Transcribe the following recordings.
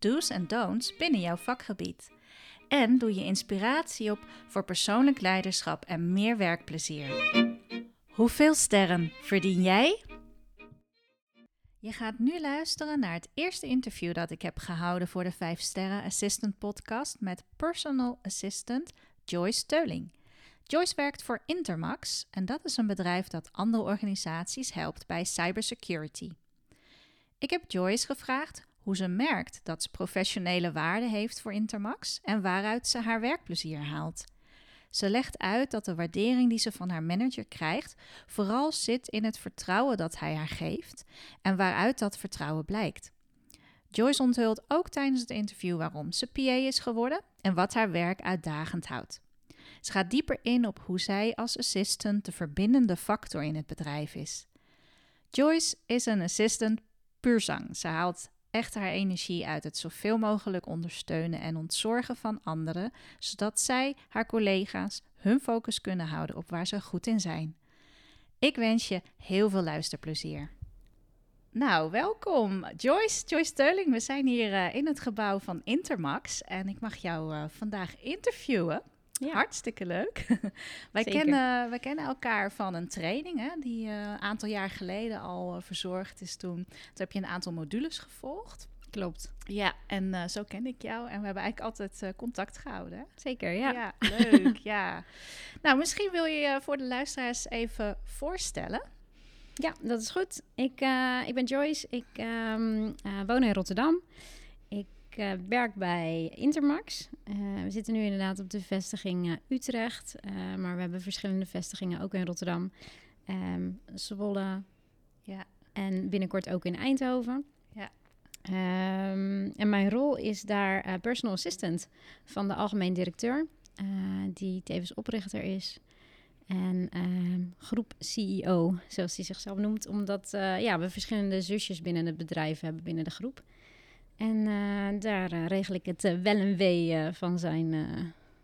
do's en don'ts binnen jouw vakgebied. En doe je inspiratie op voor persoonlijk leiderschap en meer werkplezier. Hoeveel sterren verdien jij? Je gaat nu luisteren naar het eerste interview dat ik heb gehouden voor de 5 Sterren Assistant podcast met personal assistant Joyce Teuling. Joyce werkt voor Intermax en dat is een bedrijf dat andere organisaties helpt bij cybersecurity. Ik heb Joyce gevraagd hoe ze merkt dat ze professionele waarde heeft voor Intermax en waaruit ze haar werkplezier haalt. Ze legt uit dat de waardering die ze van haar manager krijgt vooral zit in het vertrouwen dat hij haar geeft en waaruit dat vertrouwen blijkt. Joyce onthult ook tijdens het interview waarom ze PA is geworden en wat haar werk uitdagend houdt. Ze gaat dieper in op hoe zij als assistant de verbindende factor in het bedrijf is. Joyce is een assistant puur zang. Ze haalt echt haar energie uit het zoveel mogelijk ondersteunen en ontzorgen van anderen, zodat zij, haar collega's, hun focus kunnen houden op waar ze goed in zijn. Ik wens je heel veel luisterplezier. Nou, welkom Joyce, Joyce Teuling. We zijn hier uh, in het gebouw van Intermax en ik mag jou uh, vandaag interviewen. Ja. Hartstikke leuk. wij, kennen, wij kennen elkaar van een training hè, die een uh, aantal jaar geleden al uh, verzorgd is toen. Toen heb je een aantal modules gevolgd. Klopt. Ja, en uh, zo ken ik jou. En we hebben eigenlijk altijd contact gehouden. Hè? Zeker, ja. Ja, leuk, ja. Nou, misschien wil je je voor de luisteraars even voorstellen. Ja, dat is goed. Ik, ik ben Joyce. Ik um, woon in Rotterdam. Ik uh, werk bij Intermax. Uh, we zitten nu inderdaad op de vestiging uh, Utrecht, maar we hebben verschillende vestigingen ook in Rotterdam, um, Zwolle ja. en binnenkort ook in Eindhoven. Ja. Um, en mijn rol is daar personal assistant van de algemeen directeur, die tevens oprichter is. En groep CEO, zoals hij zichzelf noemt, omdat ja, we verschillende zusjes binnen het bedrijf hebben binnen de groep. En uh, daar uh, regel ik het uh, wel en wee van zijn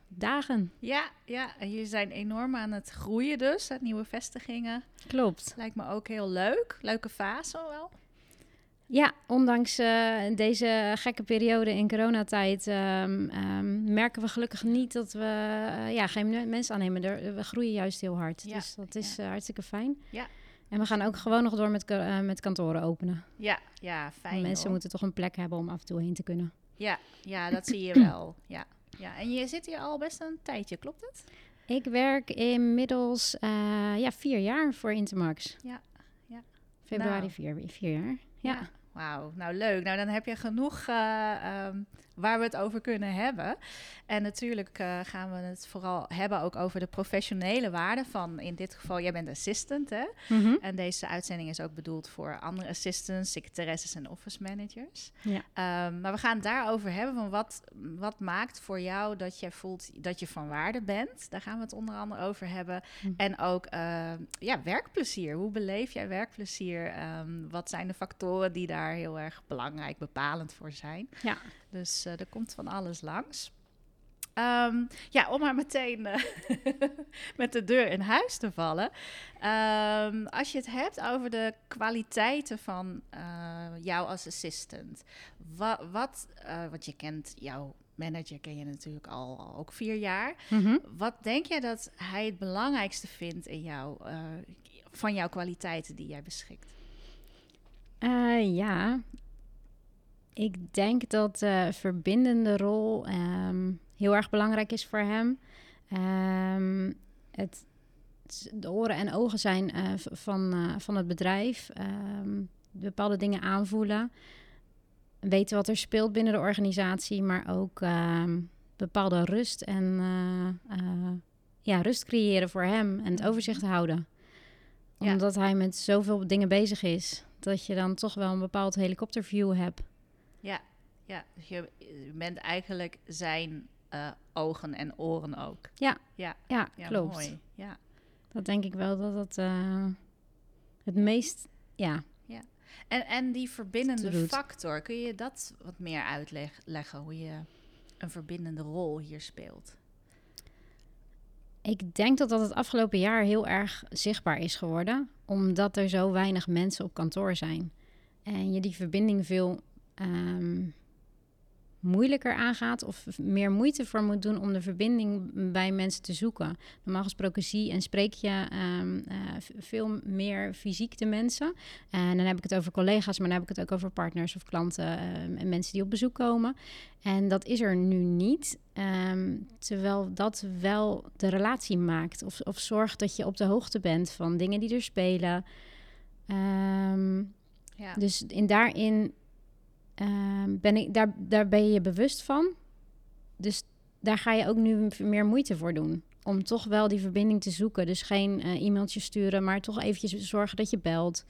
dagen. Ja, ja, en jullie zijn enorm aan het groeien dus, hè, nieuwe vestigingen. Klopt. Lijkt me ook heel leuk. Leuke fase wel. Ja, ondanks deze gekke periode in coronatijd um, um, merken we gelukkig niet dat we ja, geen mensen aannemen. We groeien juist heel hard. Ja, dus dat is ja. hartstikke fijn. Ja. En we gaan ook gewoon nog door met, uh, met kantoren openen. Ja, ja, fijn. Want mensen hoor. moeten toch een plek hebben om af en toe heen te kunnen. Ja, ja dat zie je wel. Ja, ja. En je zit hier al best een tijdje, klopt het? Ik werk inmiddels uh, ja, vier jaar voor Intermax. Ja, ja. Februari nou. vier, vier jaar. Ja. ja. Wauw, nou leuk. Nou, dan heb je genoeg uh, um, waar we het over kunnen hebben. En natuurlijk uh, gaan we het vooral hebben ook over de professionele waarde van, in dit geval, jij bent assistant, hè? Mm -hmm. En deze uitzending is ook bedoeld voor andere assistants, secretaresses en office managers. Ja. Um, maar we gaan het daarover hebben van wat, wat maakt voor jou dat je voelt dat je van waarde bent. Daar gaan we het onder andere over hebben. Mm. En ook, uh, ja, werkplezier. Hoe beleef jij werkplezier? Um, wat zijn de factoren die daar heel erg belangrijk, bepalend voor zijn? Ja. Dus uh, er komt van alles langs. Um, ja, om maar meteen uh, met de deur in huis te vallen. Um, als je het hebt over de kwaliteiten van uh, jou als assistant. Wa wat, uh, want je kent jouw manager, ken je natuurlijk al, al ook vier jaar. Mm -hmm. Wat denk jij dat hij het belangrijkste vindt in jou, van jouw kwaliteiten die jij beschikt? Ja, ik denk dat de verbindende rol um, heel erg belangrijk is voor hem. Um, het, de oren en ogen zijn uh, van, uh, van het bedrijf. Um, bepaalde dingen aanvoelen. Weten wat er speelt binnen de organisatie, maar ook bepaalde rust en ja, rust creëren voor hem en het overzicht houden. Ja. Omdat hij met zoveel dingen bezig is, dat je dan toch wel een bepaald helikopterview hebt. Ja, ja. Dus je, je bent eigenlijk zijn eh, ogen en oren ook. Ja, Ja, ja, ja klopt. mooi. Ja. Dat denk ik wel dat het eh, het meest, ja. En, en die verbindende factor, kun je dat wat meer uitleggen? Hoe je een verbindende rol hier speelt? Ik denk dat dat het afgelopen jaar heel erg zichtbaar is geworden, omdat er zo weinig mensen op kantoor zijn. En je die verbinding veel ehm, moeilijker aangaat of meer moeite voor moet doen om de verbinding bij mensen te zoeken. Normaal gesproken zie en spreek je ehm, eh, veel meer fysiek de mensen. En dan heb ik het over collega's, maar dan heb ik het ook over partners of klanten ehm, en mensen die op bezoek komen. En dat is er nu niet. Ehm, terwijl dat wel de relatie maakt. Of, of zorgt dat je op de hoogte bent van dingen die er spelen. Ja. dus in daarin ehm, ben ik, daar, daar ben je je bewust van. Dus daar ga je ook nu meer moeite voor doen. Om toch wel die verbinding te zoeken. Dus geen eh, e-mailtje sturen, maar toch eventjes zorgen dat je belt.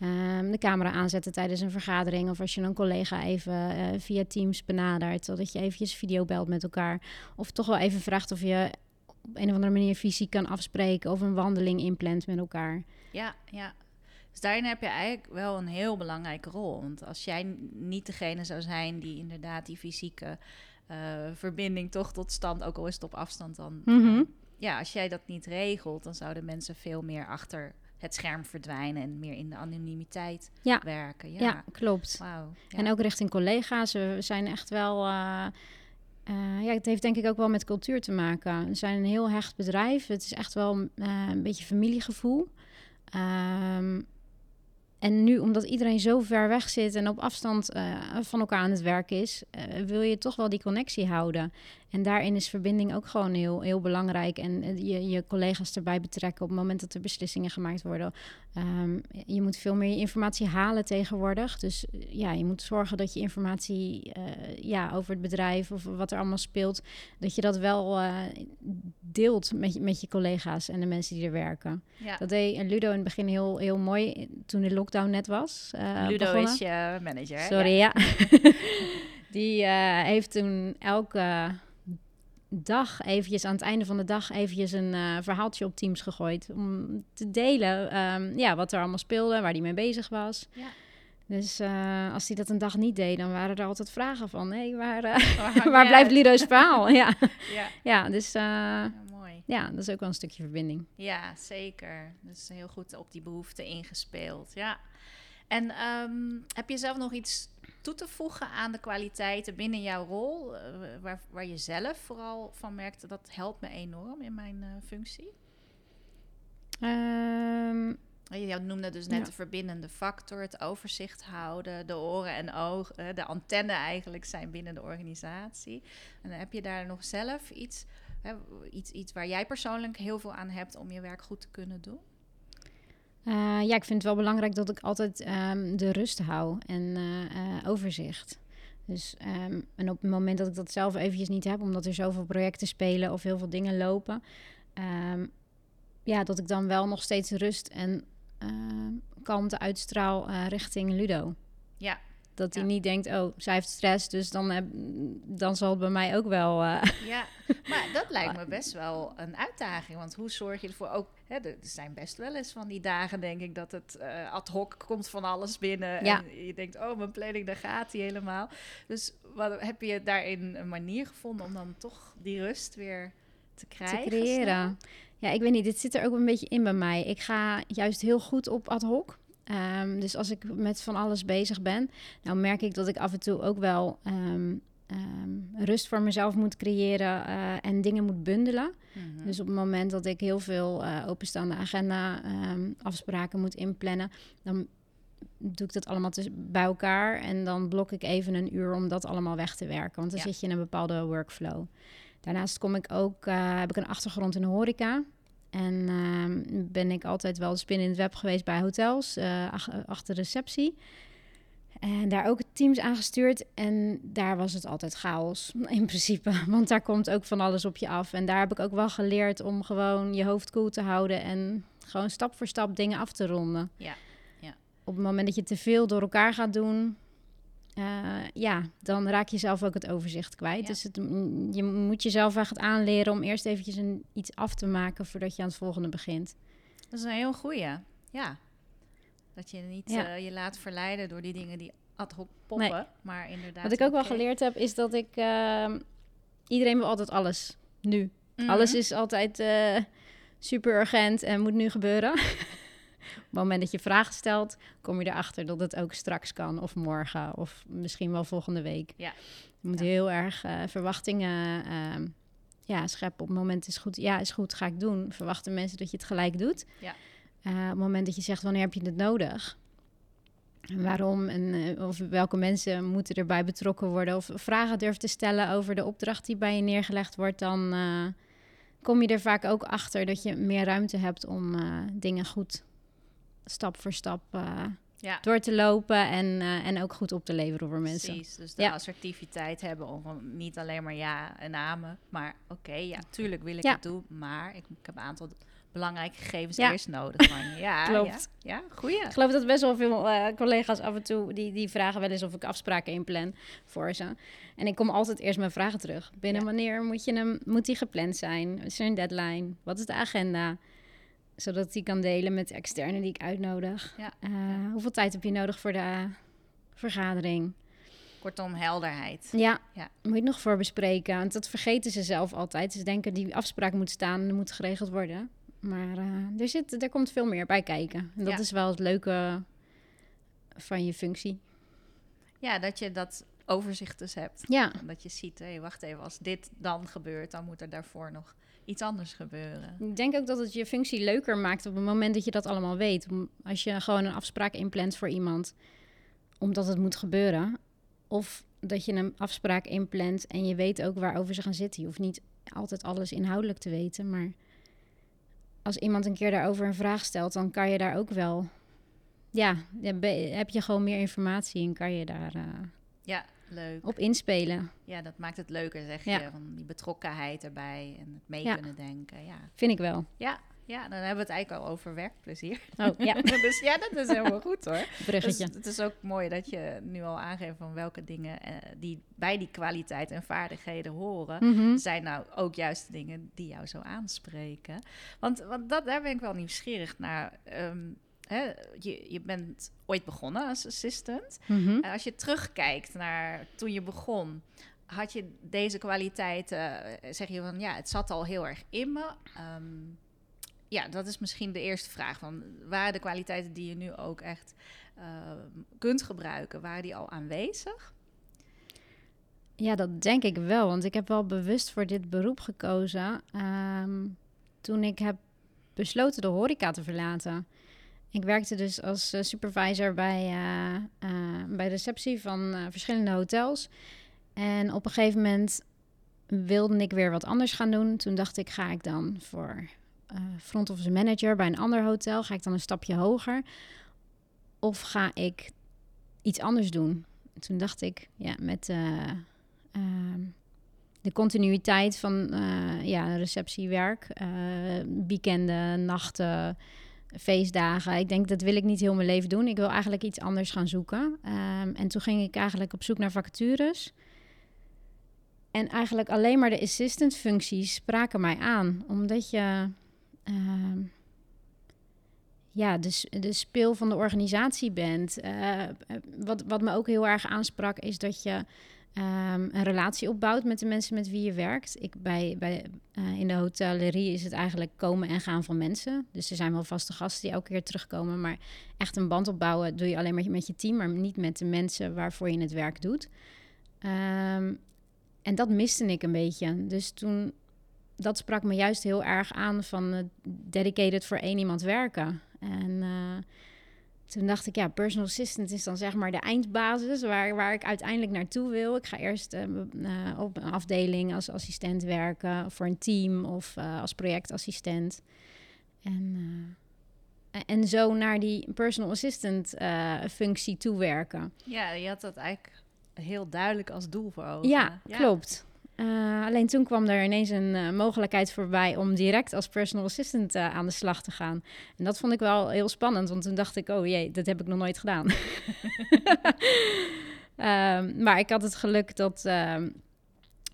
Ehm, de camera aanzetten tijdens een vergadering. Of als je een collega even eh, via Teams benadert. Dat je eventjes video belt met elkaar. Of toch wel even vraagt of je op een of andere manier fysiek kan afspreken. Of een wandeling inplant met elkaar. Ja, ja. Dus daarin heb je eigenlijk wel een heel belangrijke rol. Want als jij niet degene zou zijn die inderdaad die fysieke eh, verbinding toch tot stand, ook al is het op afstand dan. Mhm. eh, ja, als jij dat niet regelt, dan zouden mensen veel meer achter het scherm verdwijnen en meer in de anonimiteit Ja. werken. Ja, Ja, klopt. Ja. En ook richting collega's. We zijn echt wel. eh, ja, het heeft denk ik ook wel met cultuur te maken. We zijn een heel hecht bedrijf. Het is echt wel een beetje familiegevoel. Ehm, en nu, omdat iedereen zo ver weg zit en op afstand eh, van elkaar aan het werk is, eh, wil je toch wel die connectie houden. En daarin is verbinding ook gewoon heel, heel belangrijk. En eh, je, je collega's erbij betrekken op het moment dat er beslissingen gemaakt worden. Ehm, je moet veel meer informatie halen tegenwoordig. Dus eh, ja, je moet zorgen dat je informatie eh, ja, over het bedrijf of wat er allemaal speelt, dat je dat wel deelt met je, met je collega's en de mensen die er werken. Ja. Dat deed Ludo in het begin heel, heel mooi toen de lockdown net was. Ludo begonnen. is je manager. Sorry, ja. Die eh, heeft toen elke dag eventjes aan het einde van de dag eventjes een eh, verhaaltje op Teams gegooid om te delen ehm, ja, wat er allemaal speelde, waar hij mee bezig was. Ja. Dus eh, als hij dat een dag niet deed, dan waren er altijd vragen van, hé, waar, eh, Waar blijft uit? Ludo's verhaal? ja. Ja. ja, dus ja, mooi. ja, dat is ook wel een stukje verbinding. Ja, zeker. Dus heel goed op die behoefte ingespeeld. Ja. En ehm, heb je zelf nog iets toe te voegen aan de kwaliteiten binnen jouw rol, eh, waar, waar je zelf vooral van merkte dat helpt me enorm in mijn eh, functie? Ehm, Je noemde dus net Ja. de verbindende factor, het overzicht houden, de oren en ogen, eh, de antenne eigenlijk zijn binnen de organisatie. En heb je daar nog zelf iets, hè, iets, iets waar jij persoonlijk heel veel aan hebt om je werk goed te kunnen doen? Eh, ja, ik vind het wel belangrijk dat ik altijd ehm, de rust hou en eh, eh, overzicht. Dus, ehm, en op het moment dat ik dat zelf eventjes niet heb, omdat er zoveel projecten spelen of heel veel dingen lopen, ehm, ja, dat ik dan wel nog steeds rust en kalmte uitstraal richting Ludo. Ja. Dat hij Ja. niet denkt, oh, zij heeft stress, dus dan, heb, dan zal het bij mij ook wel. eh, Ja, maar dat lijkt me best wel een uitdaging. Want hoe zorg je ervoor ook... Hè, er zijn best wel eens van die dagen, denk ik, dat het eh, ad hoc komt van alles binnen. Ja. En je denkt, oh, mijn planning, daar gaat die helemaal. Dus wat, heb je daarin een manier gevonden om dan toch die rust weer te krijgen? te creëren. Ja, ik weet niet, dit zit er ook een beetje in bij mij. Ik ga juist heel goed op ad hoc. Ehm, dus als ik met van alles bezig ben, nou merk ik dat ik af en toe ook wel ehm, ehm, rust voor mezelf moet creëren eh, en dingen moet bundelen. Mhm. Dus op het moment dat ik heel veel eh, openstaande agenda afspraken moet inplannen, dan doe ik dat allemaal bij elkaar en dan blok ik even een uur om dat allemaal weg te werken, want dan Ja. zit je in een bepaalde workflow. Daarnaast kom ik ook, eh, heb ik een achtergrond in de horeca. En ehm, ben ik altijd wel de spin in het web geweest bij hotels, eh, ach- achter receptie. En daar ook teams aangestuurd. En daar was het altijd chaos, in principe. Want daar komt ook van alles op je af. En daar heb ik ook wel geleerd om gewoon je hoofd koel te houden. En gewoon stap voor stap dingen af te ronden. Ja, ja. Op het moment dat je te veel door elkaar gaat doen, eh, ja, dan raak je zelf ook het overzicht kwijt. Ja. Dus het, mm, je moet jezelf echt aanleren om eerst eventjes een, iets af te maken voordat je aan het volgende begint. Dat is een heel goeie. Ja. Dat je niet Ja. eh, je laat verleiden door die dingen die ad hoc poppen. Nee. Maar inderdaad... Wat ik ook wel geleerd heb, is dat ik... ehm, iedereen wil altijd alles, nu. Mhm. Alles is altijd eh, super urgent en moet nu gebeuren. Op het moment dat je vragen stelt, kom je erachter dat het ook straks kan. Of morgen, of misschien wel volgende week. Ja. Je moet Ja. heel erg eh, verwachtingen ehm, ja, scheppen. Op het moment is goed, ja, is goed, ga ik doen. Verwachten mensen dat je het gelijk doet. Ja. Eh, op het moment dat je zegt, wanneer heb je het nodig? En waarom en eh, of welke mensen moeten erbij betrokken worden? Of vragen durft te stellen over de opdracht die bij je neergelegd wordt, dan kom je er vaak ook achter dat je meer ruimte hebt om dingen goed stap voor stap eh, Ja. door te lopen en, eh, en ook goed op te leveren voor mensen. Precies, dus de Ja. assertiviteit hebben om niet alleen maar ja en amen, maar oké, ja, tuurlijk wil ik Ja. het doen, maar ik, ik heb een aantal belangrijke gegevens eerst nodig van je. Ja, Klopt. Ja, ja goeie. Ik geloof dat best wel veel eh, collega's af en toe... Die, die vragen wel eens of ik afspraken inplan voor ze. En ik kom altijd eerst mijn vragen terug. Binnen wanneer moet, je hem, moet die gepland zijn? Is er een deadline? Wat is de agenda? Zodat die kan delen met de externe die ik uitnodig. Ja. Eh, hoeveel tijd heb je nodig voor de vergadering? Kortom, helderheid. Ja, Ja. moet je het nog voor bespreken. Want dat vergeten ze zelf altijd. Ze denken die afspraak moet staan en moet geregeld worden. Maar eh, er, zit, er komt veel meer bij kijken. En dat Ja. is wel het leuke van je functie. Ja, dat je dat overzicht dus hebt. Ja, Dat je ziet, hé, wacht even, als dit dan gebeurt, dan moet er daarvoor nog iets anders gebeuren. ik denk ook dat het je functie leuker maakt op het moment dat je dat allemaal weet. Als je gewoon een afspraak inplant voor iemand, omdat het moet gebeuren. Of dat je een afspraak inplant en je weet ook waarover ze gaan zitten. Je hoeft niet altijd alles inhoudelijk te weten, maar als iemand een keer daarover een vraag stelt, dan kan je daar ook wel... Ja, heb je gewoon meer informatie en kan je daar eh, Ja, leuk. op inspelen. Ja, dat maakt het leuker, zeg Ja. je. Van die betrokkenheid erbij en het mee Ja. kunnen denken. Ja. Vind ik wel. Ja, ja, dan hebben we het eigenlijk al over werkplezier. Oh, ja, dus ja, dat is helemaal goed hoor. Dus bruggetje. het is ook mooi dat je nu al aangeeft van welke dingen eh, die bij die kwaliteit en vaardigheden horen. Mhm. Zijn nou ook juist de dingen die jou zo aanspreken? Want, want dat, daar ben ik wel nieuwsgierig naar. Ehm, je, je bent ooit begonnen als assistant. Mhm. En als je terugkijkt naar toen je begon, had je deze kwaliteiten, eh, zeg je van ja, het zat al heel erg in me. Ehm, ja, dat is misschien de eerste vraag. Van, waren de kwaliteiten die je nu ook echt eh, kunt gebruiken, waren die al aanwezig? Ja, dat denk ik wel. Want ik heb wel bewust voor dit beroep gekozen. ehm, toen ik heb besloten de horeca te verlaten. Ik werkte dus als eh, supervisor bij, eh, eh, bij receptie van verschillende hotels. En op een gegeven moment wilde ik weer wat anders gaan doen. Toen dacht ik, ga ik dan voor eh, front office manager bij een ander hotel? Ga ik dan een stapje hoger? Of ga ik iets anders doen? Toen dacht ik, ja, met eh, ehm, de continuïteit van ja, receptiewerk, weekenden, nachten, feestdagen. Ik denk, dat wil ik niet heel mijn leven doen. Ik wil eigenlijk iets anders gaan zoeken. Ehm, en toen ging ik eigenlijk op zoek naar vacatures. En eigenlijk alleen maar de assistant functies spraken mij aan. Omdat je ehm, ja, de, s- de speel van de organisatie bent. Eh, wat, wat me ook heel erg aansprak is dat je ehm, een relatie opbouwt met de mensen met wie je werkt. Ik, bij, bij, eh, in de hotellerie is het eigenlijk komen en gaan van mensen. Dus er zijn wel vaste gasten die elke keer terugkomen. Maar echt een band opbouwen doe je alleen maar met je team, maar niet met de mensen waarvoor je het werk doet. Ehm, en dat miste ik een beetje. Dus toen, dat sprak me juist heel erg aan van dedicated voor één iemand werken. En eh, toen dacht ik, ja, personal assistant is dan zeg maar de eindbasis waar, waar ik uiteindelijk naartoe wil. Ik ga eerst eh, eh, op een afdeling als assistent werken, voor een team of eh, als projectassistent. En, en zo naar die personal assistant functie toewerken. Ja, je had dat eigenlijk heel duidelijk als doel voor ogen. Ja, klopt. Eh, alleen toen kwam er ineens een eh, mogelijkheid voorbij om direct als personal assistant eh, aan de slag te gaan. En dat vond ik wel heel spannend, want toen dacht ik, oh jee, dat heb ik nog nooit gedaan. Ehm, maar ik had het geluk dat ehm,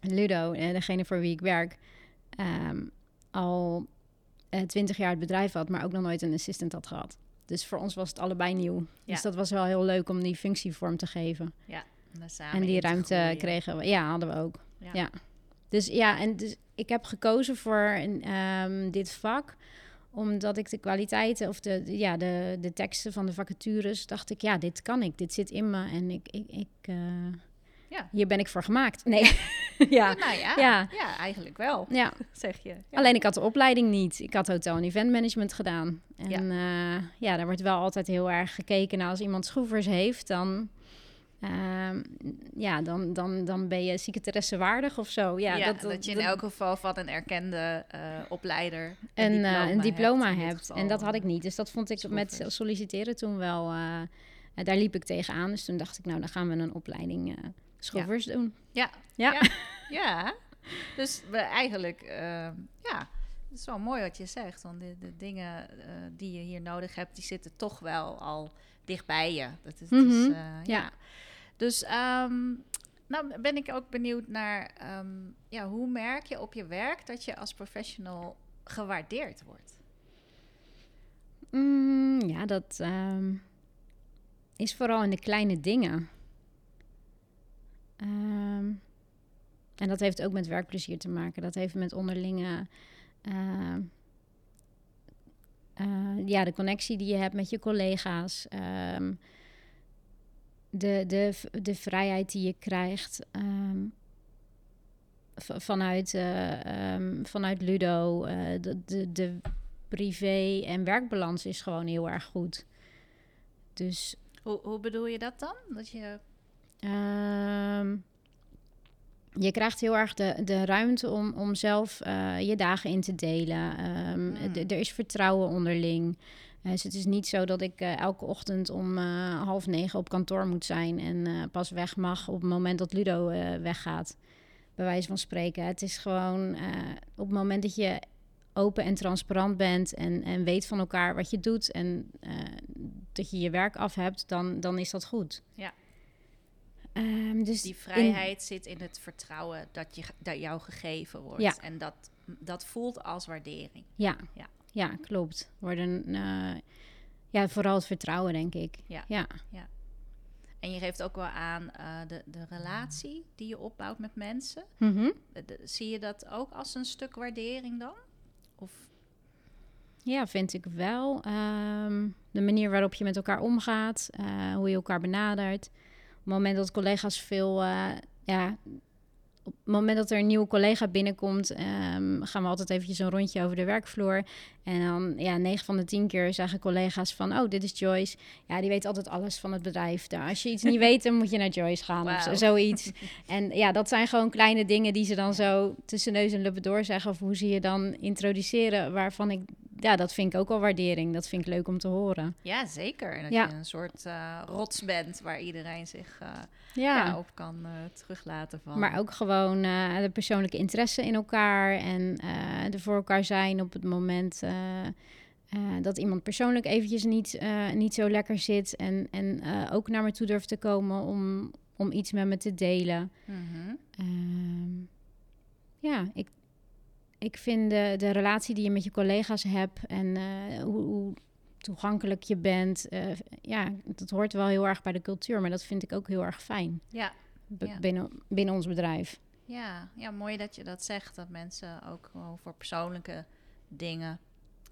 Ludo, degene voor wie ik werk, ehm, al twintig jaar het bedrijf had, maar ook nog nooit een assistant had gehad. Dus voor ons was het allebei nieuw. Ja. Dus dat was wel heel leuk om die functie vorm te geven. Daar samen en die ruimte kregen we. Ja, hadden we ook. Ja. Ja. Dus ja, en dus ik heb gekozen voor een, ehm, dit vak omdat ik de kwaliteiten of de, ja, de, de teksten van de vacatures dacht ik, ja, dit kan ik, dit zit in me en ik, ik, ik eh, Ja. hier ben ik voor gemaakt. Nee, ja. Nou ja, Ja. ja. eigenlijk wel, ja. zeg je. Ja. Alleen ik had de opleiding niet. Ik had hotel- en eventmanagement gedaan. En ja. ja, daar wordt wel altijd heel erg gekeken naar als iemand schroevers heeft, dan, ehm, ja, dan, dan, dan ben je secretaresse waardig of zo. Ja, Ja, dat, je in elk geval van een erkende eh, opleider een, eh, een diploma in dit hebt. En dat had ik niet. Dus dat vond ik met solliciteren toen wel. eh, eh, daar liep ik tegenaan. Dus toen dacht ik, nou, dan gaan we een opleiding eh schroevers doen. Ja. Ja. Ja. Ja. Dus we eigenlijk, eh, ja, het is wel mooi wat je zegt. Want de, de dingen eh, die je hier nodig hebt, die zitten toch wel al dichtbij je. Dat is, eh, ja. Ja. Dus ehm, nou ben ik ook benieuwd naar, ehm, ja, hoe merk je op je werk dat je als professional gewaardeerd wordt? Mm, ja, dat ehm, is vooral in de kleine dingen. En dat heeft ook met werkplezier te maken. Dat heeft met onderlinge. eh, ja, de connectie die je hebt met je collega's. De, de, de vrijheid die je krijgt. ehm, vanuit, eh, ehm, vanuit Ludo. eh, de, de, de privé- en werkbalans is gewoon heel erg goed. Dus Hoe, hoe bedoel je dat dan? Dat je, ehm, je krijgt heel erg de, de ruimte om, om zelf eh, je dagen in te delen. Ehm, Mm. d- er is vertrouwen onderling. Eh, dus het is niet zo dat ik eh, elke ochtend om eh, half negen op kantoor moet zijn en pas weg mag op het moment dat Ludo weggaat. Bij wijze van spreken. Het is gewoon op het moment dat je open en transparant bent en, en weet van elkaar wat je doet en dat je je werk af hebt, dan, dan is dat goed. Ja. Ehm, dus die in- vrijheid zit in het vertrouwen dat, je, dat jou gegeven wordt. Ja. En dat, dat voelt als waardering. ja, Ja. Ja. klopt. Worden, eh, ja, vooral het vertrouwen, denk ik. Ja. ja. En je geeft ook wel aan eh, de, de relatie die je opbouwt met mensen. Mhm. Eh, de- zie je dat ook als een stuk waardering dan? Of Ja, vind ik wel. Ehm, de manier waarop je met elkaar omgaat, hoe je elkaar benadert. Op het moment dat collega's veel, ja, op het moment dat er een nieuwe collega binnenkomt, ehm, gaan we altijd eventjes een rondje over de werkvloer. En dan, ja, 9 van de 10 keer zeggen collega's van, oh, dit is Joyce. Ja, die weet altijd alles van het bedrijf. Nou, als je iets niet weet, dan moet je naar Joyce gaan of zo- zoiets. En ja, dat zijn gewoon kleine dingen die ze dan zo tussen neus en lippen door zeggen. Of hoe ze je dan introduceren, waarvan ik, ja, dat vind ik ook al waardering. Dat vind ik leuk om te horen. ja, zeker. En dat Ja. je een soort eh, rots bent waar iedereen zich eh, ja. Ja, op kan eh, teruglaten van. maar ook gewoon de persoonlijke interesse in elkaar en er voor elkaar zijn op het moment dat iemand persoonlijk eventjes niet, niet zo lekker zit. En, en ook naar me toe durft te komen om, om iets met me te delen. Mhm. Ehm, ja, ik, ik vind de, de relatie die je met je collega's hebt en eh, hoe, hoe toegankelijk je bent, eh, ja, dat hoort wel heel erg bij de cultuur, maar dat vind ik ook heel erg fijn Ja, binnen, binnen ons bedrijf. ja, ja, mooi dat je dat zegt. Dat mensen ook gewoon voor persoonlijke dingen...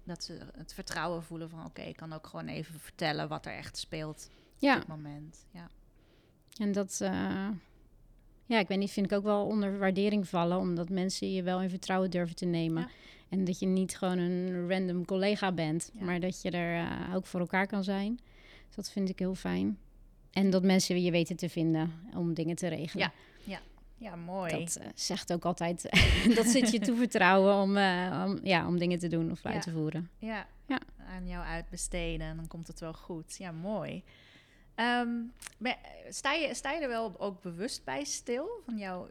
dat ze het vertrouwen voelen van... oké, ik kan ook gewoon even vertellen wat er echt speelt op Ja, dit moment. Ja. en dat, eh, ja, ik weet niet, vind ik ook wel onder waardering vallen, omdat mensen je wel in vertrouwen durven te nemen. Ja. En dat je niet gewoon een random collega bent, Ja. maar dat je er eh, ook voor elkaar kan zijn. Dus dat vind ik heel fijn. En dat mensen je weten te vinden om dingen te regelen. ja, mooi. Dat eh, zegt ook altijd, dat zit je toevertrouwen om, eh, om, ja, om dingen te doen of uit Ja. te voeren. Ja, Ja. aan jou uitbesteden en dan komt het wel goed. Ja, mooi. Ehm, ben- sta, je, sta je er wel ook bewust bij stil? Van jouw,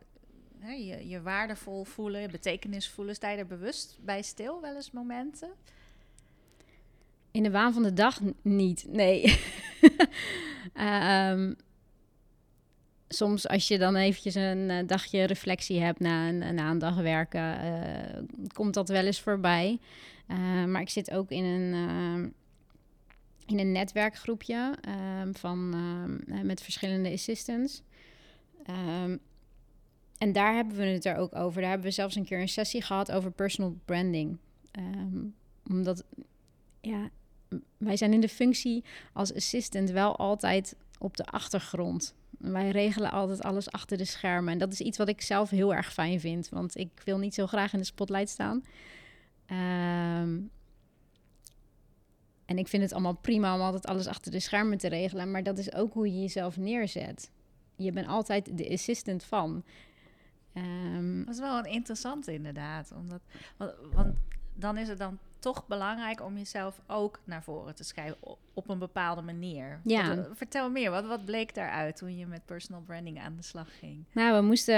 hè, je, je waardevol voelen, je betekenis voelen. Sta je er bewust bij stil wel eens momenten? In de waan van de dag niet, nee. Ehm, soms als je dan eventjes een eh, dagje reflectie hebt na een, na een werken, eh, komt dat wel eens voorbij. Eh, maar ik zit ook in een, in een netwerkgroepje ehm, van, ehm, met verschillende assistants. Ehm, en daar hebben we het er ook over. Daar hebben we zelfs een keer een sessie gehad over personal branding. omdat, ja, wij zijn in de functie als assistant wel altijd op de achtergrond. Wij regelen altijd alles achter de schermen. En dat is iets wat ik zelf heel erg fijn vind. Want ik wil niet zo graag in de spotlight staan. En ik vind het allemaal prima om altijd alles achter de schermen te regelen. Maar dat is ook hoe je jezelf neerzet. Je bent altijd de assistant van. Um, dat is wel een interessante inderdaad. Omdat, want, want dan is het dan toch belangrijk om jezelf ook naar voren te schrijven op een bepaalde manier. Ja. Wat, vertel meer, wat, wat bleek daaruit toen je met personal branding aan de slag ging? Nou, we moesten,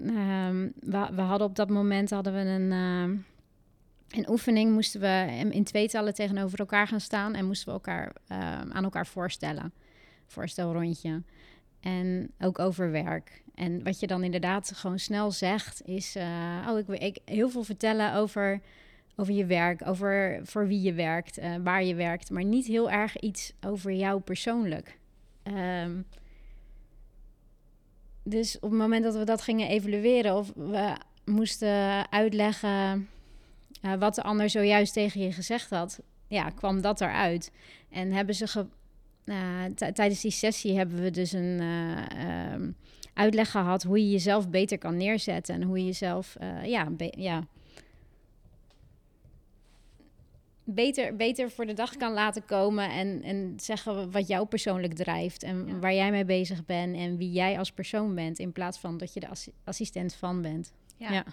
uh, we, we, hadden op dat moment hadden we een, uh, een oefening, moesten we in tweetallen tegenover elkaar gaan staan en moesten we elkaar ehm, aan elkaar voorstellen. Voorstelrondje. En ook over werk. En wat je dan inderdaad gewoon snel zegt, is: uh, Oh, ik wil heel veel vertellen over over je werk, over voor wie je werkt, uh, waar je werkt, maar niet heel erg iets over jou persoonlijk. Um, dus op het moment dat we dat gingen evalueren of we moesten uitleggen uh, wat de ander zojuist tegen je gezegd had, ja, kwam dat eruit. En hebben ze ge, uh, tijdens die sessie hebben we dus een um, uitleg gehad hoe je jezelf beter kan neerzetten en hoe je jezelf ja, ja, beter, beter voor de dag kan laten komen en, en zeggen wat jou persoonlijk drijft en waar jij mee bezig bent en wie jij als persoon bent, in plaats van dat je de assistent van bent. Ja. ja.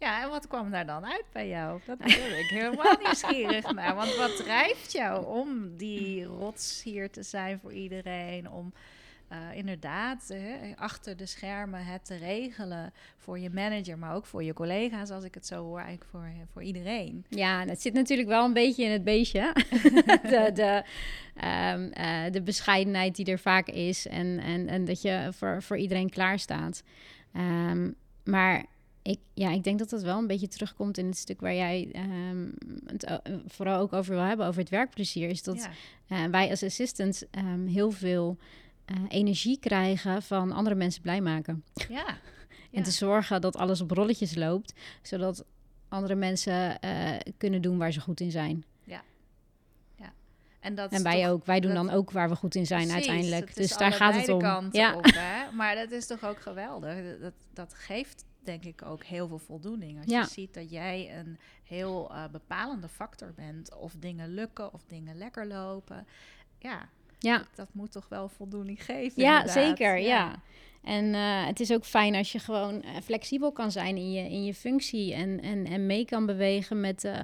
Ja. En wat kwam daar dan uit bij jou? Dat ben ik helemaal nieuwsgierig naar. Want wat drijft jou om die rots hier te zijn voor iedereen? Om uh, inderdaad achter de schermen het te regelen voor je manager, maar ook voor je collega's, als ik het zo hoor, eigenlijk voor, voor iedereen. Ja, dat zit natuurlijk wel een beetje in het beestje. de, de, um, uh, de bescheidenheid die er vaak is en, en, en dat je voor, voor iedereen klaar staat. Um, maar ik, ja, ik denk dat dat wel een beetje terugkomt in het stuk waar jij um, het uh, vooral ook over wil hebben, over het werkplezier. Is dat ja. uh, wij als assistants um, heel veel uh, energie krijgen van andere mensen blij maken. Ja. en te zorgen dat alles op rolletjes loopt, zodat andere mensen uh, kunnen doen waar ze goed in zijn. En, dat en wij ook. Wij doen dan ook waar we goed in zijn Precies, uiteindelijk. Dus daar gaat het om. Ja. Op, hè? Maar dat is toch ook geweldig. Dat, dat geeft denk ik ook heel veel voldoening. Als ja. je ziet dat jij een heel uh, bepalende factor bent. Of dingen lukken of dingen lekker lopen. Ja, ja. Dat, moet toch wel voldoening geven. Ja, zeker. Ja. En uh, het is ook fijn als je gewoon uh, flexibel kan zijn in je, in je functie en, en, en mee kan bewegen met uh,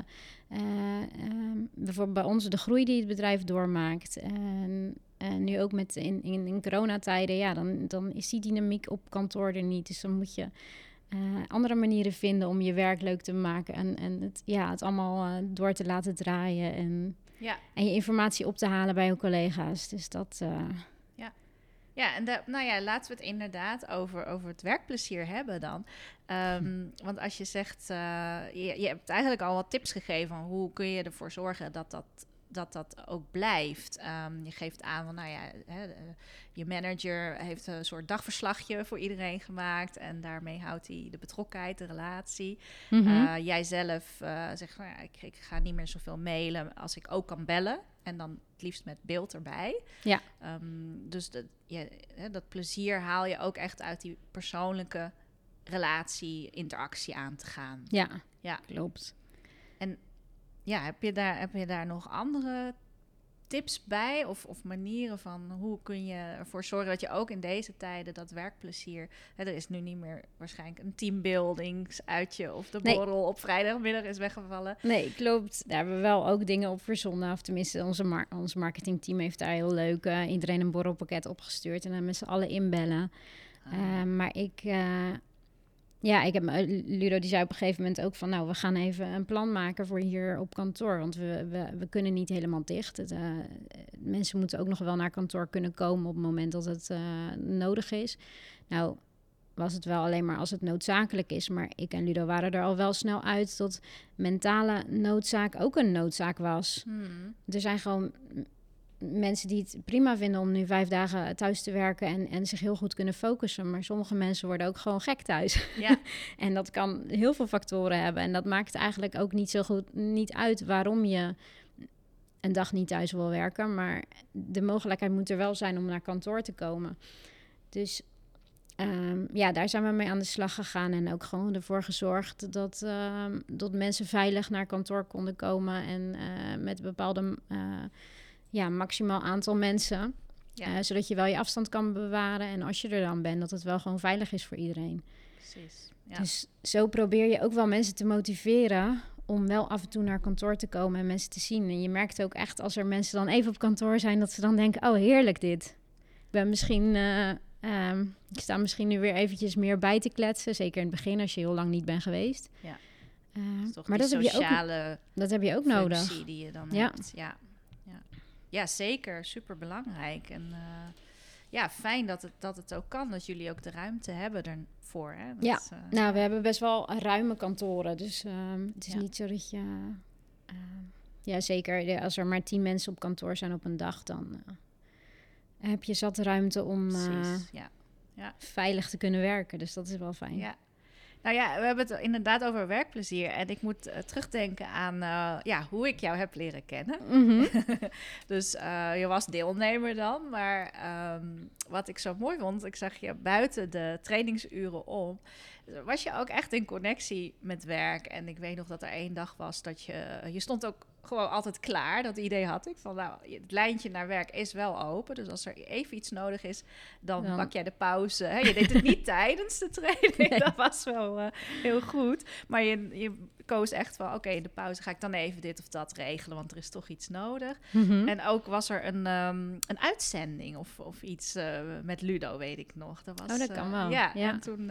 bijvoorbeeld bij ons de groei die het bedrijf doormaakt. En, en nu ook met in, in, in coronatijden, ja, dan, dan is die dynamiek op kantoor er niet. Dus dan moet je andere manieren vinden om je werk leuk te maken en, en het, ja, het allemaal door te laten draaien. En ja. En je informatie op te halen bij je collega's. Dus dat. Uh... Ja. Ja, en de, nou ja, laten we het inderdaad over, over het werkplezier hebben dan. Um, Want als je zegt, je, je hebt eigenlijk al wat tips gegeven van hoe kun je ervoor zorgen dat dat dat dat ook blijft. Um, je geeft aan, van, nou ja, hè, je manager heeft een soort dagverslagje voor iedereen gemaakt en daarmee houdt hij de betrokkenheid, de relatie. Mm -hmm. jij zelf uh, zegt, nou ja, ik, ik, ga niet meer zoveel mailen als ik ook kan bellen. En dan het liefst met beeld erbij. Ja. Um, dus dat, je, hè, dat plezier haal je ook echt uit die persoonlijke relatie, interactie aan te gaan. Ja, ja. klopt. En ja, heb je daar, heb je daar nog andere tips bij of, of manieren van hoe kun je ervoor zorgen dat je ook in deze tijden dat werkplezier. Hè, er is nu niet meer waarschijnlijk een teambuildingsuitje of de borrel op vrijdagmiddag is weggevallen. Nee, klopt. Daar hebben we wel ook dingen op verzonnen. Of tenminste, onze, mar ons marketingteam heeft daar heel leuk uh, iedereen een borrelpakket opgestuurd en dan met z'n allen inbellen. Ah. Uh, maar ik. Uh, ja, ik heb Ludo die zei op een gegeven moment ook van, nou, we gaan even een plan maken voor hier op kantoor, want we, we, we kunnen niet helemaal dicht. Het, uh, mensen moeten ook nog wel naar kantoor kunnen komen op het moment dat het uh, nodig is. Nou, was het wel alleen maar als het noodzakelijk is. Maar ik en Ludo waren er al wel snel uit dat mentale noodzaak ook een noodzaak was. Hmm. Er zijn gewoon mensen die het prima vinden om nu vijf dagen thuis te werken en, en zich heel goed kunnen focussen. Maar sommige mensen worden ook gewoon gek thuis. Ja. en dat kan heel veel factoren hebben. En dat maakt eigenlijk ook niet zo goed niet uit waarom je een dag niet thuis wil werken. Maar de mogelijkheid moet er wel zijn om naar kantoor te komen. Dus Ehm, ja, daar zijn we mee aan de slag gegaan en ook gewoon ervoor gezorgd dat, ehm, dat mensen veilig naar kantoor konden komen en uh, met bepaalde uh, ja, maximaal aantal mensen. Ja. Uh, zodat je wel je afstand kan bewaren en als je er dan bent, dat het wel gewoon veilig is voor iedereen. Precies. Ja. Dus zo probeer je ook wel mensen te motiveren om wel af en toe naar kantoor te komen en mensen te zien. En je merkt ook echt als er mensen dan even op kantoor zijn, dat ze dan denken: oh heerlijk dit. Ik ben misschien Um, ik sta misschien nu weer eventjes meer bij te kletsen. Zeker in het begin als je heel lang niet bent geweest. Ja. Uh, maar dat heb je ook, dat heb je ook nodig. die je dan ja. hebt. Ja. Ja. Ja, zeker. Super belangrijk. En uh, ja, fijn dat het, dat het ook kan. Dat jullie ook de ruimte hebben ervoor. Hè? Dat, ja, uh, nou, we hebben best wel ruime kantoren. Dus um, het is ja. niet zo dat je... ja, zeker. Als er maar tien mensen op kantoor zijn op een dag, dan heb je zat ruimte om ja. Ja. veilig te kunnen werken. Dus dat is wel fijn. Ja. Nou ja, we hebben het inderdaad over werkplezier. En ik moet uh, terugdenken aan uh, ja, hoe ik jou heb leren kennen. Mm -hmm. dus je was deelnemer dan. Maar um, wat ik zo mooi vond, ik zag je buiten de trainingsuren om was je ook echt in connectie met werk. En ik weet nog dat er één dag was dat je... Je stond ook gewoon altijd klaar. Dat idee had ik. Van nou, het lijntje naar werk is wel open. Dus als er even iets nodig is, dan pak jij de pauze. Je deed het niet tijdens de training. Dat was wel uh, heel goed. Maar je, je koos echt van, oké, in de pauze ga ik dan even dit of dat regelen, want er is toch iets nodig. Mm -hmm. En ook was er een, um, een uitzending of, of iets uh, met Ludo, weet ik nog. Dat was, oh, dat kan uh, wel. Ja, ja, en toen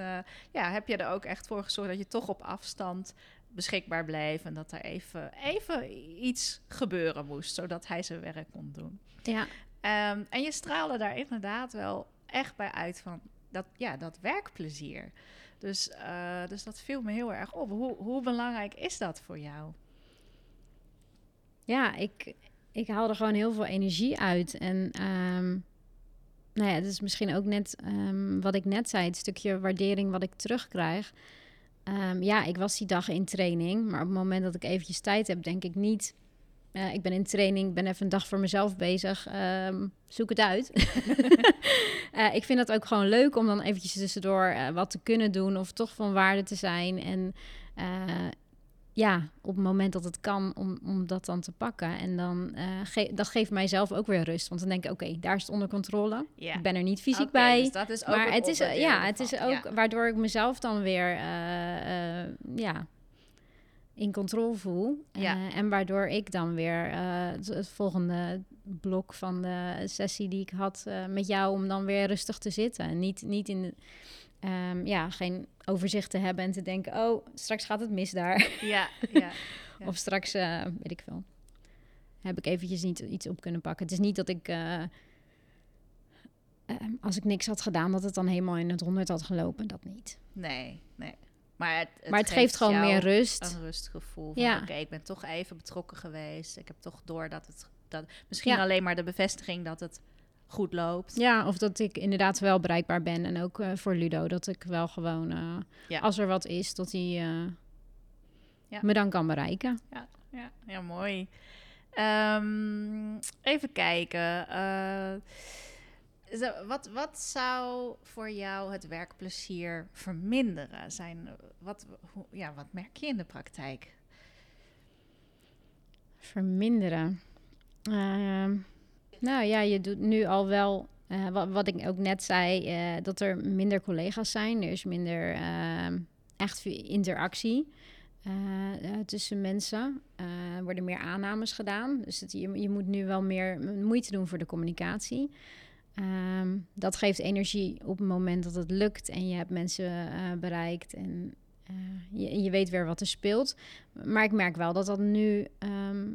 ja, heb je er ook echt voor gezorgd dat je toch op afstand beschikbaar bleef en dat er even, even iets gebeuren moest, zodat hij zijn werk kon doen. Ja. Um, en je straalde daar inderdaad wel echt bij uit van dat, ja, dat werkplezier. Dus, uh, dus dat viel me heel erg op. Hoe, hoe belangrijk is dat voor jou? Ja, ik, ik haal er gewoon heel veel energie uit. En um, nou ja, dat is misschien ook net um, wat ik net zei, het stukje waardering wat ik terugkrijg. Um, ja, ik was die dag in training, maar op het moment dat ik eventjes tijd heb, denk ik niet uh, ik ben in training, ben even een dag voor mezelf bezig. Um, zoek het uit. uh, ik vind het ook gewoon leuk om dan eventjes tussendoor uh, wat te kunnen doen of toch van waarde te zijn. En ja, op het moment dat het kan, om, om dat dan te pakken. En dan ge dat geeft mijzelf ook weer rust. Want dan denk ik, oké, daar is het onder controle. Yeah. Ik ben er niet fysiek okay, bij. Dus dat is ook maar het is, ja, het is ook ja. waardoor ik mezelf dan weer ja, in controle voel. Ja. Uh, en waardoor ik dan weer uh, het, volgende blok van de sessie die ik had uh, met jou, om dan weer rustig te zitten. Niet, niet in, um, ja, geen overzicht te hebben en te denken, oh, straks gaat het mis daar. Ja, ja. ja. of straks, weet ik veel, heb ik eventjes niet iets op kunnen pakken. Het is niet dat ik... Ehm, als ik niks had gedaan, dat het dan helemaal in het honderd had gelopen. Dat niet. Nee, nee. Maar het, het, maar het geeft, geeft gewoon meer rust. Een rustgevoel. Van, ja. Oké, ik ben toch even betrokken geweest. Ik heb toch door dat het... Dat, misschien ja. alleen maar de bevestiging dat het goed loopt. Ja, of dat ik inderdaad wel bereikbaar ben. En ook uh, voor Ludo, dat ik wel gewoon... Uh, ja. Als er wat is, dat hij uh, ja. me dan kan bereiken. Ja, ja, ja mooi. Um, even kijken wat, wat zou voor jou het werkplezier verminderen? Zijn, wat, hoe, ja, wat merk je in de praktijk? Verminderen. Uh, nou ja, je doet nu al wel, uh, wat, ik ook net zei, uh, dat er minder collega's zijn. Er is minder ehm, echt interactie. Uh, tussen mensen. Er worden meer aannames gedaan. Dus je, je moet nu wel meer moeite doen voor de communicatie. Ehm, dat geeft energie op het moment dat het lukt en je hebt mensen eh, bereikt en je, je, weet weer wat er speelt. Maar ik merk wel dat dat nu ehm,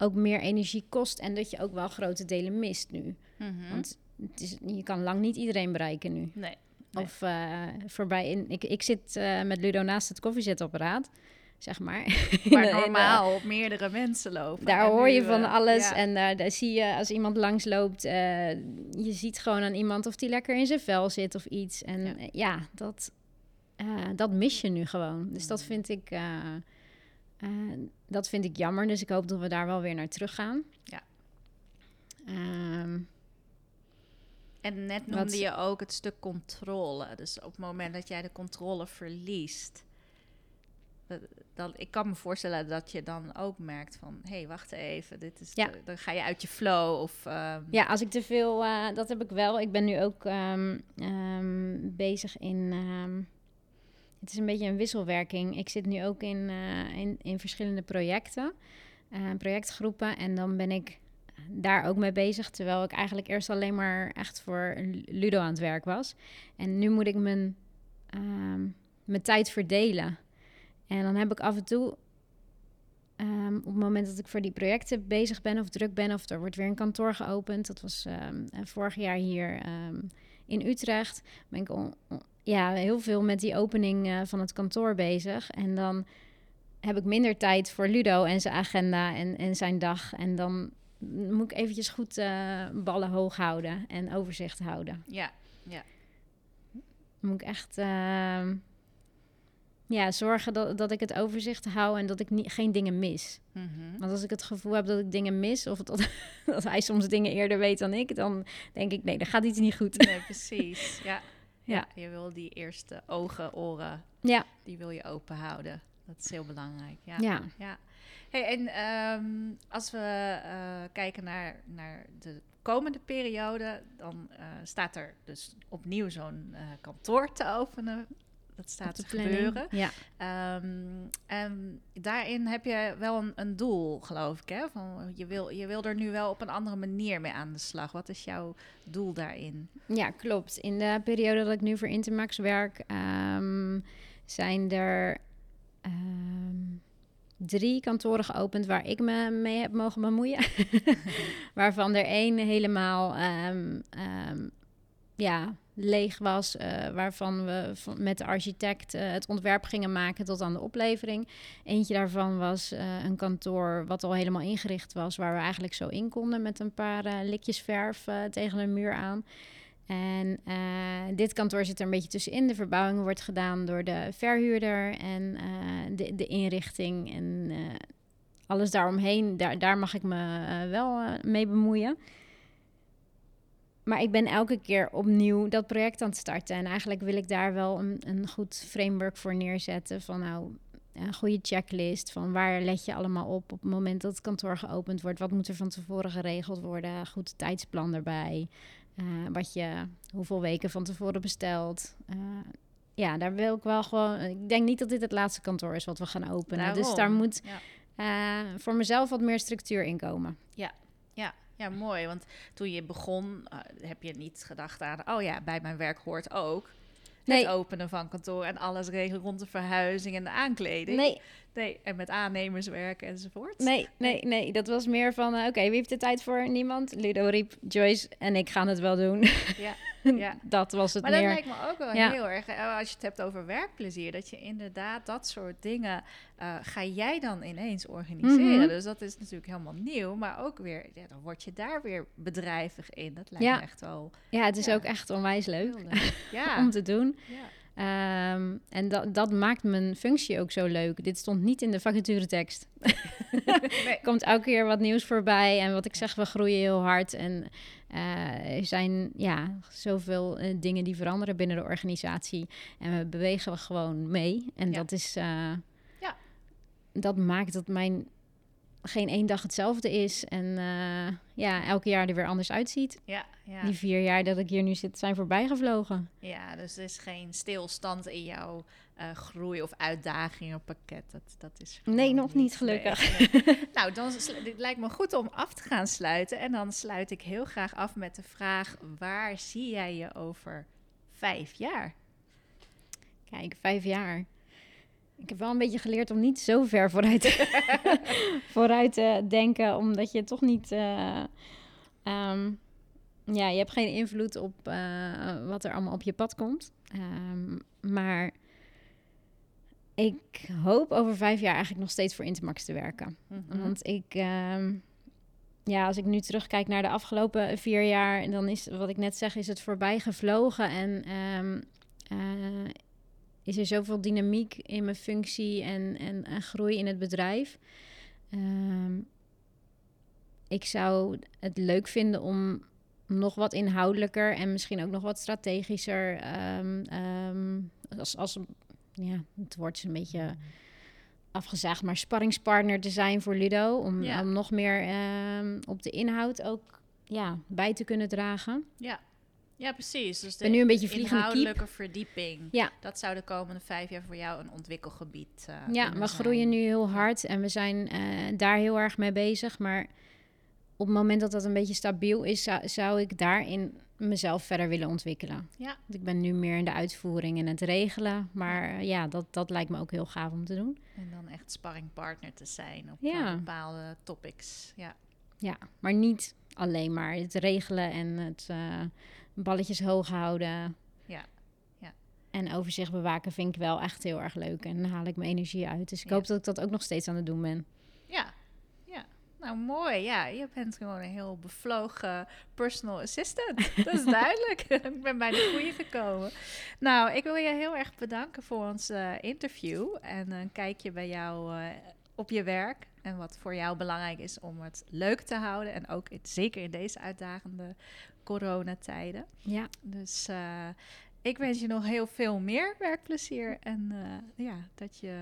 ook meer energie kost en dat je ook wel grote delen mist nu. Mhm. Want het is, je kan lang niet iedereen bereiken nu. Nee. nee. Of uh, voorbij in. Ik, ik zit uh, met Ludo naast het koffiezetapparaat, zeg maar. Waar normaal op meerdere mensen lopen. Daar hoor je van eh, alles. ja. En daar, daar zie je als iemand langsloopt, uh, je ziet gewoon aan iemand of die lekker in zijn vel zit of iets. En Ja. ja, ja dat, dat mis je nu gewoon. Dus dat vind ik. Uh, dat vind ik jammer. Dus ik hoop dat we daar wel weer naar terug gaan. Ja. Um, En net Wat- noemde je ook het stuk controle. Dus op het moment dat jij de controle verliest. dat- Dan, ik kan me voorstellen dat je dan ook merkt van... hé, hey, wacht even, dit is Ja. de- dan ga je uit je flow. Of, ehm, Ja, als ik te veel, uh, dat heb ik wel. Ik ben nu ook um, bezig in. Ehm, het is een beetje een wisselwerking. Ik zit nu ook in, uh, in, in verschillende projecten, uh, projectgroepen. En dan ben ik daar ook mee bezig. Terwijl ik eigenlijk eerst alleen maar echt voor Ludo aan het werk was. En nu moet ik mijn, ehm, mijn tijd verdelen. En dan heb ik af en toe Um, op het moment dat ik voor die projecten bezig ben of druk ben, of er wordt weer een kantoor geopend. Dat was um, vorig jaar hier in Utrecht. Ik on, ja, heel veel met die opening uh, van het kantoor bezig. En dan heb ik minder tijd voor Ludo en zijn agenda en, en zijn dag. En dan moet ik eventjes goed uh, ballen hoog houden en overzicht houden. Ja, ja. Moet ik echt uh, ja, zorgen dat, dat ik het overzicht hou en dat ik niet, geen dingen mis. Mm -hmm. Want als ik het gevoel heb dat ik dingen mis of dat, dat hij soms dingen eerder weet dan ik, dan denk ik nee, dan gaat iets niet goed. Nee, precies. Ja. Ja. Je wil die eerste ogen, oren, ja. die wil je open houden. Dat is heel belangrijk. Ja. ja. ja. Hey, en um, als we uh, kijken naar, naar de komende periode, dan uh, staat er dus opnieuw zo'n uh, kantoor te openen. Dat staat te gebeuren. Ja. Um, en daarin heb je wel een, een, doel, geloof ik. Hè? Van, je, wil, je wil er nu wel op een andere manier mee aan de slag. Wat is jouw doel daarin? Ja, klopt. In de periode dat ik nu voor Intermax werk, um, zijn er um, drie kantoren geopend waar ik me mee heb mogen bemoeien. Waarvan er één helemaal ja, leeg was, uh, waarvan we met de architect uh, het ontwerp gingen maken tot aan de oplevering. Eentje daarvan was uh, een kantoor wat al helemaal ingericht was, waar we eigenlijk zo in konden met een paar likjes verf tegen een muur aan. En dit kantoor zit er een beetje tussenin. De verbouwing wordt gedaan door de verhuurder en de, de, inrichting en alles daaromheen. Daar, daar mag ik me wel mee bemoeien. Maar ik ben elke keer opnieuw dat project aan het starten. En eigenlijk wil ik daar wel een, een goed framework voor neerzetten. Van nou, een goede checklist. Van waar let je allemaal op op het moment dat het kantoor geopend wordt. Wat moet er van tevoren geregeld worden? Goed tijdsplan erbij. Uh, wat je hoeveel weken van tevoren bestelt. Uh, ja, daar wil ik wel gewoon. Ik denk niet dat dit het laatste kantoor is wat we gaan openen. Daarom. Dus daar moet ja. uh, voor mezelf wat meer structuur in komen. Ja, ja. Ja, mooi. Want toen je begon, uh, heb je niet gedacht aan... oh ja, bij mijn werk hoort ook nee. het openen van kantoor... en alles regelen rond de verhuizing en de aankleding. Nee. Nee, en met aannemers werken enzovoort. Nee, nee, nee. Dat was meer van, uh, oké, okay, wie heeft de tijd voor? Niemand. Ludo riep, Joyce en ik gaan het wel doen. Ja, ja. dat was het maar meer. dat lijkt me ook wel Ja. heel erg... uh, als je het hebt over werkplezier... dat je inderdaad dat soort dingen... uh, ga jij dan ineens organiseren. Mhm. Dus dat is natuurlijk helemaal nieuw. Maar ook weer... Ja, dan word je daar weer bedrijvig in. Dat lijkt me echt wel Ja, het is ook echt onwijs leuk leuk. Ja. om te doen. ja. Ehm, en dat, dat maakt mijn functie ook zo leuk. Dit stond niet in de vacaturetekst. Nee. komt elke keer wat nieuws voorbij. En wat ik zeg, we groeien heel hard. En eh, er zijn ja, zoveel eh, dingen die veranderen binnen de organisatie. En we bewegen gewoon mee. En Ja. dat is... eh, Ja. Dat maakt dat mijn geen één dag hetzelfde is. En eh, ja, elke jaar er weer anders uitziet. Ja, ja. Die vier jaar dat ik hier nu zit, zijn voorbij gevlogen. ja, dus er is geen stilstand in jouw eh, groei of uitdagingenpakket. Dat, dat is Nee, nog niet, gelukkig. Nee, nee. nou, dan dit lijkt me goed om af te gaan sluiten. En dan sluit ik heel graag af met de vraag: waar zie jij je over vijf jaar? Kijk, vijf jaar. Ik heb wel een beetje geleerd om niet zo ver vooruit, vooruit te denken, omdat je toch niet. eh, ehm, ja, je hebt geen invloed op eh, wat er allemaal op je pad komt. Ehm, maar ik hoop over vijf jaar eigenlijk nog steeds voor Intermax te werken. Mhm. Want ik, ehm, ja, als ik nu terugkijk naar de afgelopen vier jaar, dan is wat ik net zeg, is het voorbij gevlogen. En eh, is er zoveel dynamiek in mijn functie en, en, en groei in het bedrijf. Ehm, ik zou het leuk vinden om nog wat inhoudelijker en misschien ook nog wat strategischer. ehm, ehm, als, als, ja, het wordt is een beetje afgezaagd, maar sparringspartner te zijn voor Ludo. Om, Ja. om nog meer op de inhoud ook ja, bij te kunnen dragen. Ja. Ja, precies. Dus de ben nu een beetje vliegende inhoudelijke verdieping. Ja. Dat zou de komende vijf jaar voor jou een ontwikkelgebied uh, Ja, we groeien nu heel hard en we zijn eh, daar heel erg mee bezig. Maar op het moment dat dat een beetje stabiel is, zou, zou ik daarin mezelf verder willen ontwikkelen. Ja. Want ik ben nu meer in de uitvoering en het regelen. Maar eh, ja, dat, dat lijkt me ook heel gaaf om te doen. En dan echt sparringpartner te zijn op Ja. bepaalde topics. Ja. Ja, maar niet alleen maar het regelen en het balletjes hoog houden. Ja, ja. En overzicht bewaken vind ik wel echt heel erg leuk. En dan haal ik mijn energie uit. Dus ik Ja. hoop dat ik dat ook nog steeds aan het doen ben. Ja, ja. Nou, mooi. Ja, je bent gewoon een heel bevlogen personal assistant. Dat is duidelijk. ik ben bij de goede gekomen. Nou, ik wil je heel erg bedanken voor ons eh, interview. En een kijkje bij jou eh, op je werk. En wat voor jou belangrijk is om het leuk te houden. En ook het, zeker in deze uitdagende coronatijden. Ja, Dus eh, ik wens je nog heel veel meer werkplezier. En eh, ja, dat je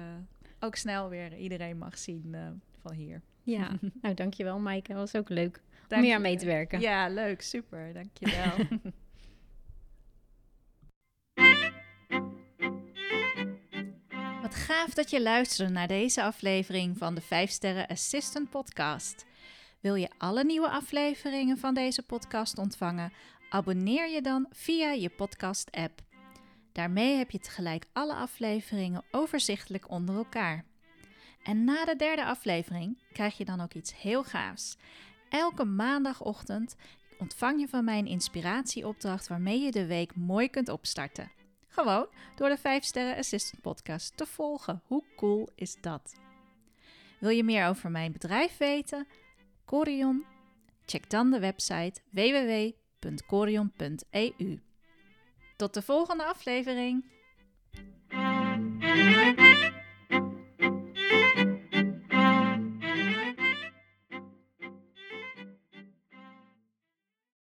ook snel weer iedereen mag zien eh, van hier. ja. nou dankjewel Maaike. Dat was ook leuk om Dank hier je. aan mee te werken. Ja, leuk. Super. Dankjewel. Wat gaaf dat je luisterde naar deze aflevering van de 5 Sterren Assistant Podcast. Wil je alle nieuwe afleveringen van deze podcast ontvangen? Abonneer je dan via je podcast-app. Daarmee heb je tegelijk alle afleveringen overzichtelijk onder elkaar. En na de derde aflevering krijg je dan ook iets heel gaafs. Elke maandagochtend ontvang je van mij een inspiratieopdracht waarmee je de week mooi kunt opstarten. Gewoon door de 5 Sterren Assistant Podcast te volgen. Hoe cool is dat? Wil je meer over mijn bedrijf weten? Corion? Check dan de website www.corion.eu. Tot de volgende aflevering.